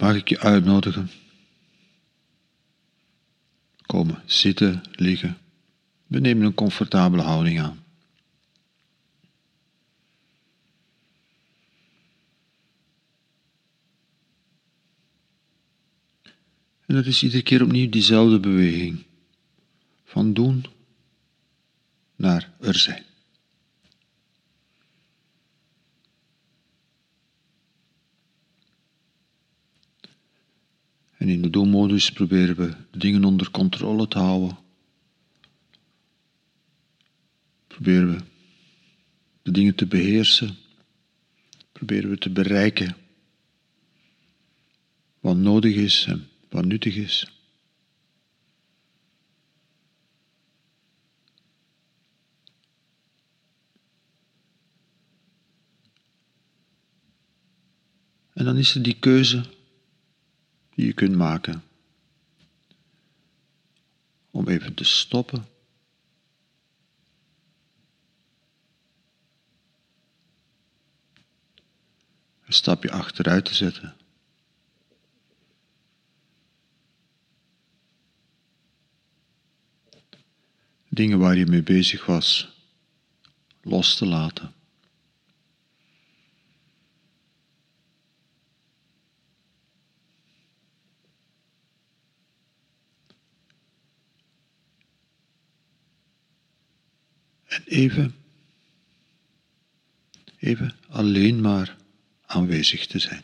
mag ik je uitnodigen? Komen zitten, liggen. We nemen een comfortabele houding aan. En dat is iedere keer opnieuw diezelfde beweging. Van doen naar er zijn. En in de doelmodus proberen we de dingen onder controle te houden. Proberen we de dingen te beheersen. Proberen we te bereiken wat nodig is en wat nuttig is. En dan is er die keuze die je kunt maken om even te stoppen. Een stapje achteruit te zetten. Dingen waar je mee bezig was, los te laten. Even, even alleen maar aanwezig te zijn.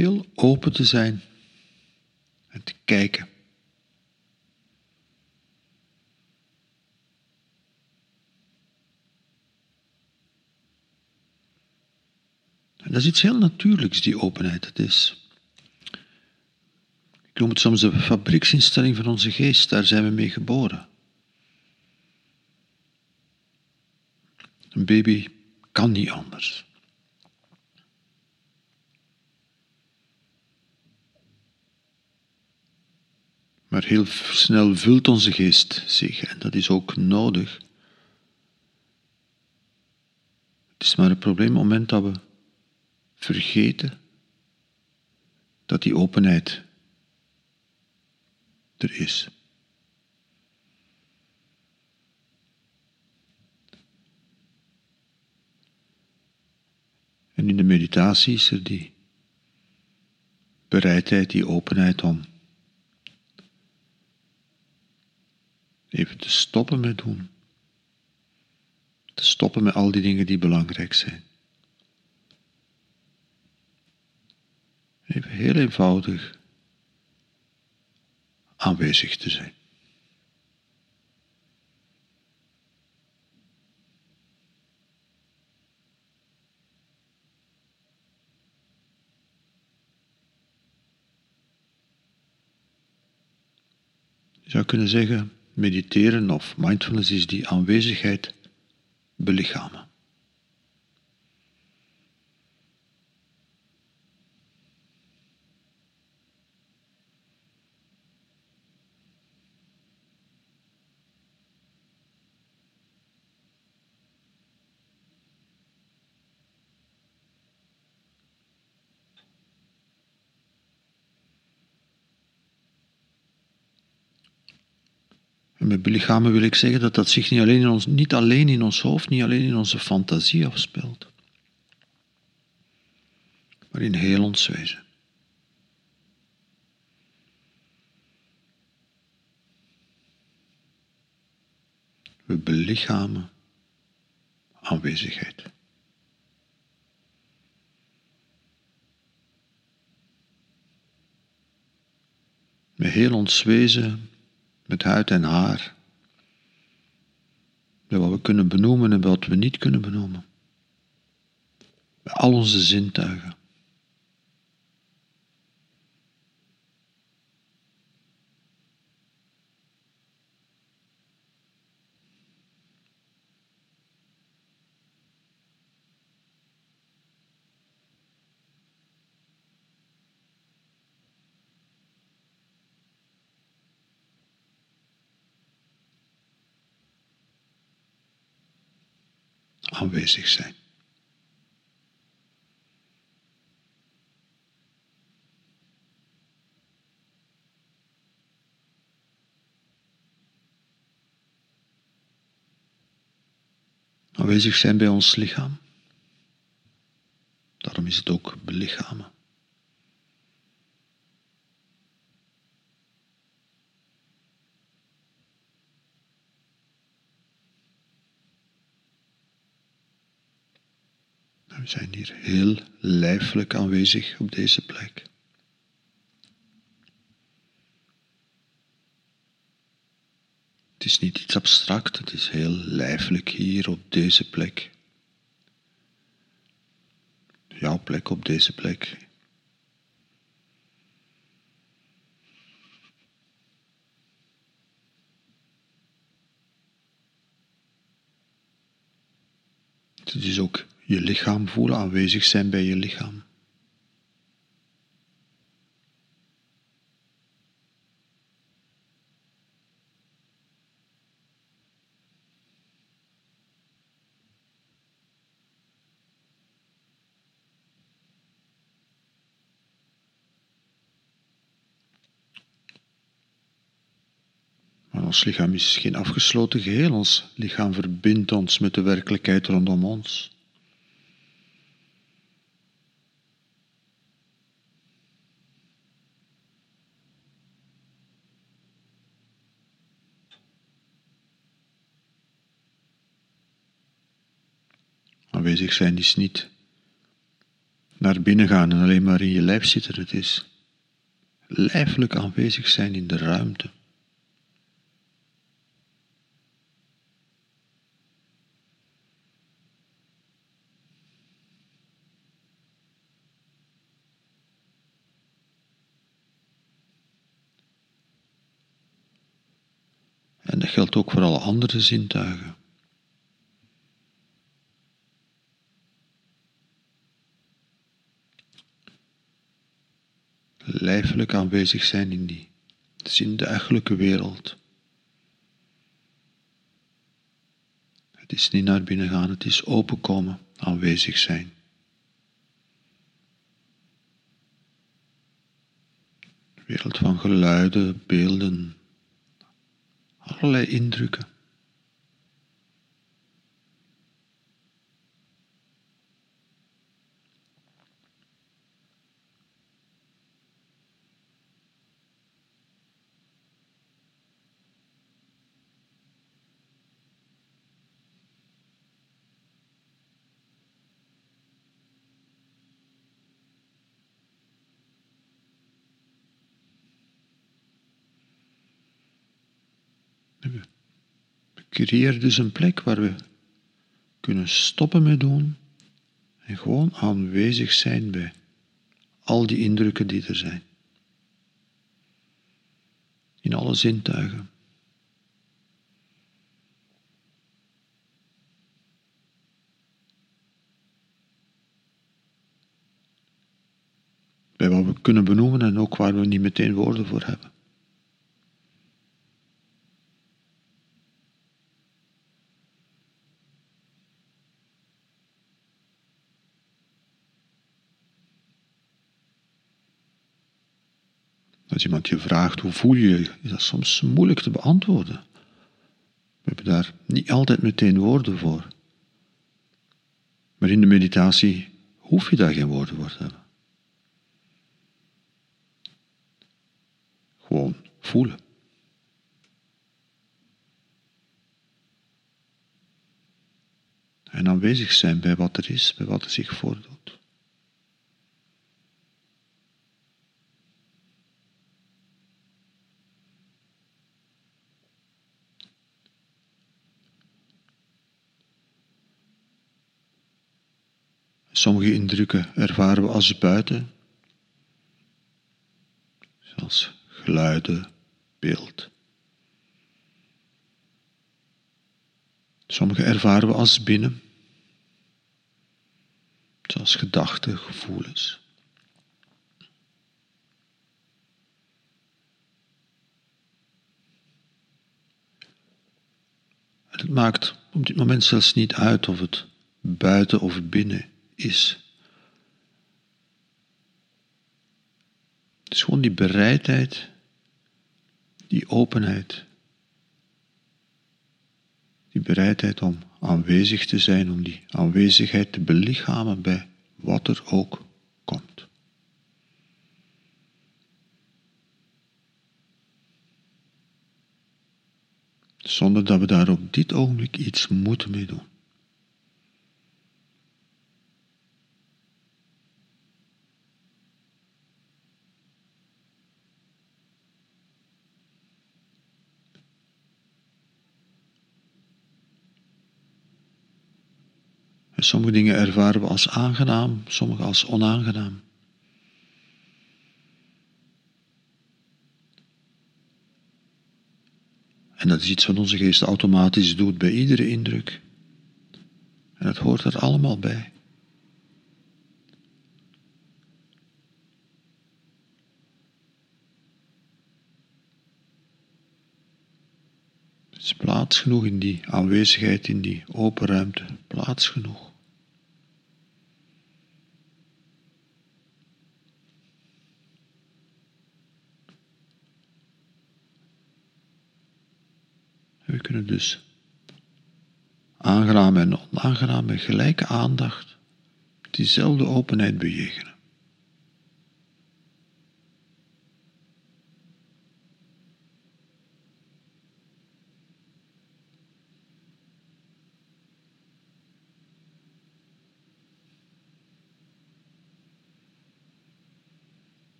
Heel open te zijn kijken. En dat is iets heel natuurlijks, die openheid. Het is. Ik noem het soms de fabrieksinstelling van onze geest, daar zijn we mee geboren. Een baby kan niet anders. Maar heel snel vult onze geest zich en dat is ook nodig. Het is maar een probleem op het moment dat we vergeten dat die openheid er is. En in de meditatie is er die bereidheid, die openheid om Even te stoppen met doen. Te stoppen met al die dingen die belangrijk zijn. Even heel eenvoudig aanwezig te zijn. Zou kunnen zeggen, mediteren of mindfulness is die aanwezigheid belichamen. Met belichamen wil ik zeggen dat dat zich niet alleen in ons, niet alleen in ons hoofd, niet alleen in onze fantasie afspeelt, maar in heel ons wezen. We belichamen aanwezigheid. Met heel ons wezen met huid en haar. Wat we kunnen benoemen en wat we niet kunnen benoemen. Met al onze zintuigen. Aanwezig zijn. Aanwezig zijn bij ons lichaam. Daarom is het ook belichamen. We zijn hier heel lijfelijk aanwezig op deze plek. Het is niet iets abstract, het is heel lijfelijk hier op deze plek. Jouw plek op deze plek. Het is ook je lichaam voelen, aanwezig zijn bij je lichaam. Ons lichaam is geen afgesloten geheel. Ons lichaam verbindt ons met de werkelijkheid rondom ons. Aanwezig zijn is niet naar binnen gaan en alleen maar in je lijf zitten. Het is lijfelijk aanwezig zijn in de ruimte. En dat geldt ook voor alle andere zintuigen. Lijfelijk aanwezig zijn in die zintuigelijke wereld. Het is niet naar binnen gaan, het is openkomen, aanwezig zijn. wereld van geluiden, beelden, allerlei indrukken. Creëer dus een plek waar we kunnen stoppen met doen en gewoon aanwezig zijn bij al die indrukken die er zijn. In alle zintuigen. Bij wat we kunnen benoemen en ook waar we niet meteen woorden voor hebben. Als iemand je vraagt hoe voel je je, is dat soms moeilijk te beantwoorden. We hebben daar niet altijd meteen woorden voor. Maar in de meditatie hoef je daar geen woorden voor te hebben. Gewoon voelen. En aanwezig zijn bij wat er is, bij wat er zich voordoet. Sommige indrukken ervaren we als buiten, zoals geluiden, beeld. Sommige ervaren we als binnen, zoals gedachten, gevoelens. het maakt op dit moment zelfs niet uit of het buiten of binnen is. Is gewoon die bereidheid, die openheid, die bereidheid om aanwezig te zijn, om die aanwezigheid te belichamen bij wat er ook komt. Zonder dat we daar op dit ogenblik iets moeten mee doen. Sommige dingen ervaren we als aangenaam, sommige als onaangenaam. En dat is iets wat onze geest automatisch doet bij iedere indruk. En het hoort er allemaal bij. Het is plaats genoeg in die aanwezigheid, in die open ruimte, plaats genoeg. Dus aangenaam en onaangenaam met gelijke aandacht diezelfde openheid bejegenen.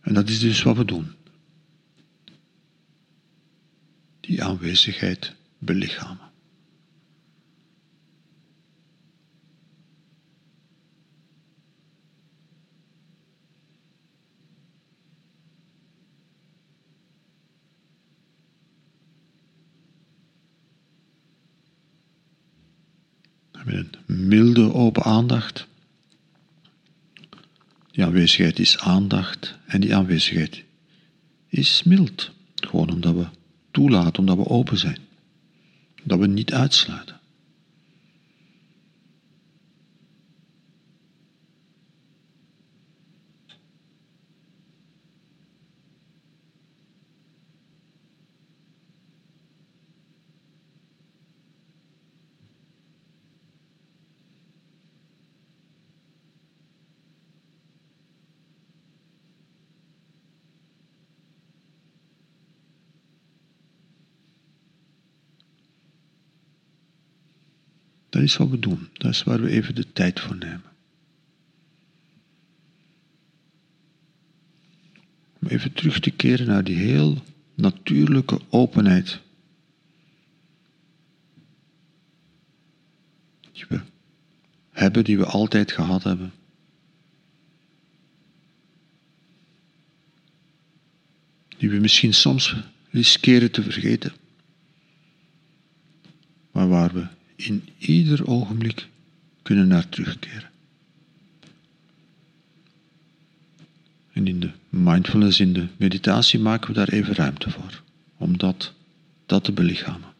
En dat is dus wat we doen. Aanwezigheid belichamen. Met een milde open aandacht. Die aanwezigheid is aandacht en die aanwezigheid is mild. Gewoon omdat we toelaten omdat we open zijn. Dat we niet uitsluiten. Dat is wat we doen. Dat is waar we even de tijd voor nemen. Om even terug te keren naar die heel natuurlijke openheid. Die we hebben, die we altijd gehad hebben. Die we misschien soms riskeren te vergeten. Maar waar we in ieder ogenblik kunnen naar terugkeren. En in de mindfulness, in de meditatie maken we daar even ruimte voor, om dat, dat te belichamen.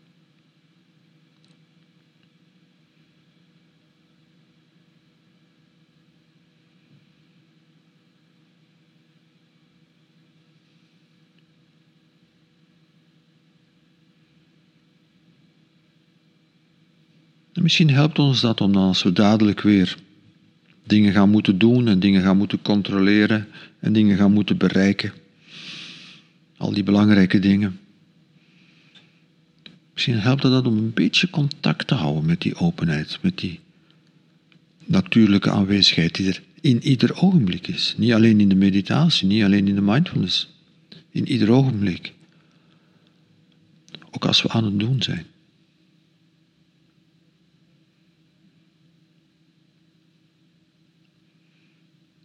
Misschien helpt ons dat om dan als we dadelijk weer dingen gaan moeten doen en dingen gaan moeten controleren en dingen gaan moeten bereiken. Al die belangrijke dingen. Misschien helpt het dat om een beetje contact te houden met die openheid, met die natuurlijke aanwezigheid die er in ieder ogenblik is. Niet alleen in de meditatie, niet alleen in de mindfulness. In ieder ogenblik. Ook als we aan het doen zijn.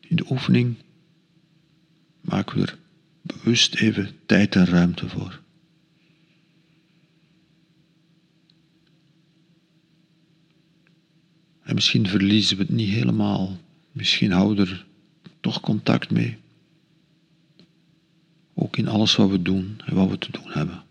In de oefening maken we er bewust even tijd en ruimte voor. En misschien verliezen we het niet helemaal. Misschien houden we er toch contact mee. Ook in alles wat we doen en wat we te doen hebben.